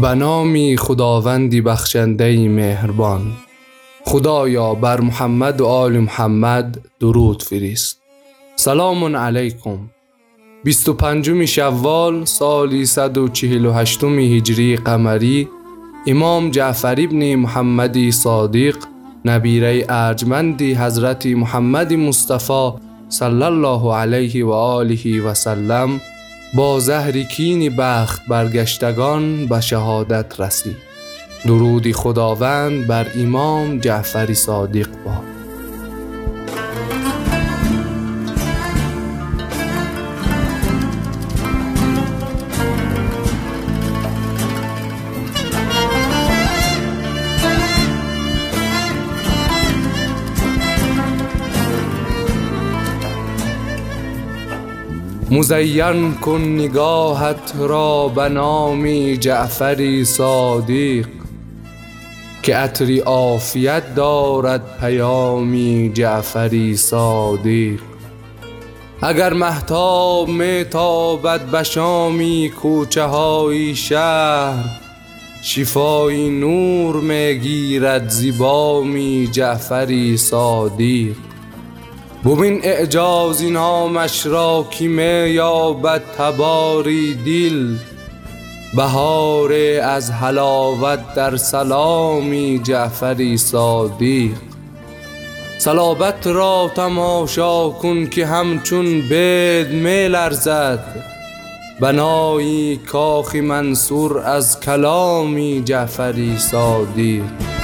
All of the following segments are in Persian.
به نام خداوندی بخشنده مهربان. خدایا بر محمد و آل محمد درود فرست سلام علیکم. 25 شوال سالی 148 هجری قمری امام جعفر ابن محمد صادق نبیره ارجمندی حضرت محمد مصطفی صلی الله علیه و آله و سلم با زهر کین بخت برگشتگان به شهادت رسید. درودی خداوند بر امام جعفری صادق باد. مزین کن نگاهت را به نام جعفری صادق که عطر عافیت دارد پیامی جعفری صادق. اگر مهتاب می تابد به شامی کوچه های شهر شفای نور می گیرد ز بامی جعفری صادق. ببین اعجاز نامش را که می یابد تباری دل بهار از حلاوت در سلامی جعفری صادق. صلابت را تماشا کن که همچون بید می لرزد بنای کاخ منصور از کلامی جعفری صادق.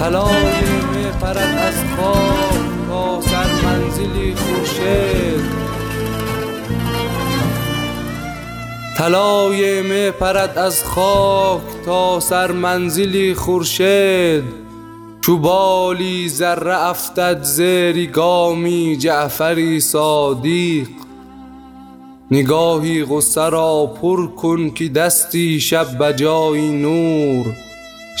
طلای پرد از خاک تا سر منزلی خورشید طلای می پرد از خاک تا سر منزلی خورشید چو بالی ذره افتد زیر گامی جعفری صادق. نگاهی غصه را پر کن که دستی شب به جای نور.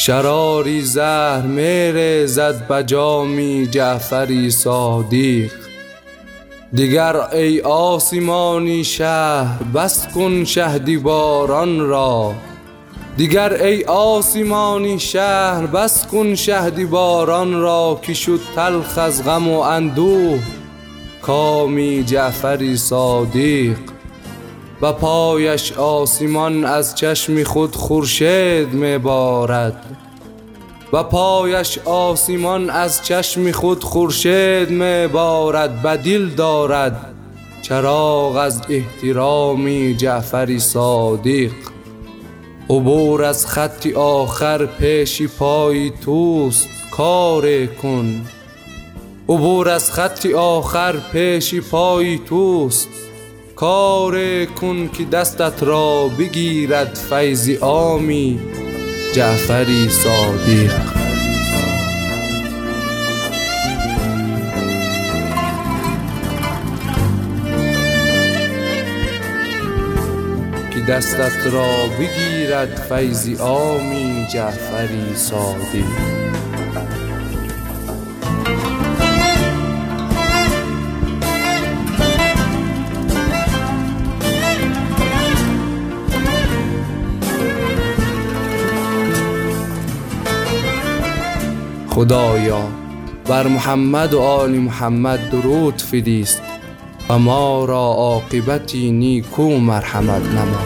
شراری زهر می ریزد به جامی جعفری صادق. دیگر ای آسمانی شهر بس کن شهدیواران را. دیگر ای آسمانی شهر بس کن شهدیواران را که شد تلخ از غم و اندوه. کامی جعفری صادق. و پایش آسمان از چشم خود خورشید می بارد و پایش آسمان از چشم خود خورشید می بارد به دل دارد چراغ از احترام جعفری صادق. عبور از خط آخر پیش پای توست کار کن. عبور از خط آخر پیش پای توست. کار کن که دستت را بگیرد فیض عامی جعفری صادق. که دستت را بگیرد فیض عامی جعفری صادق. خدایا. بر محمد و آل محمد درود فدیست، و ما را عاقبتی نیکو مرحمت نما.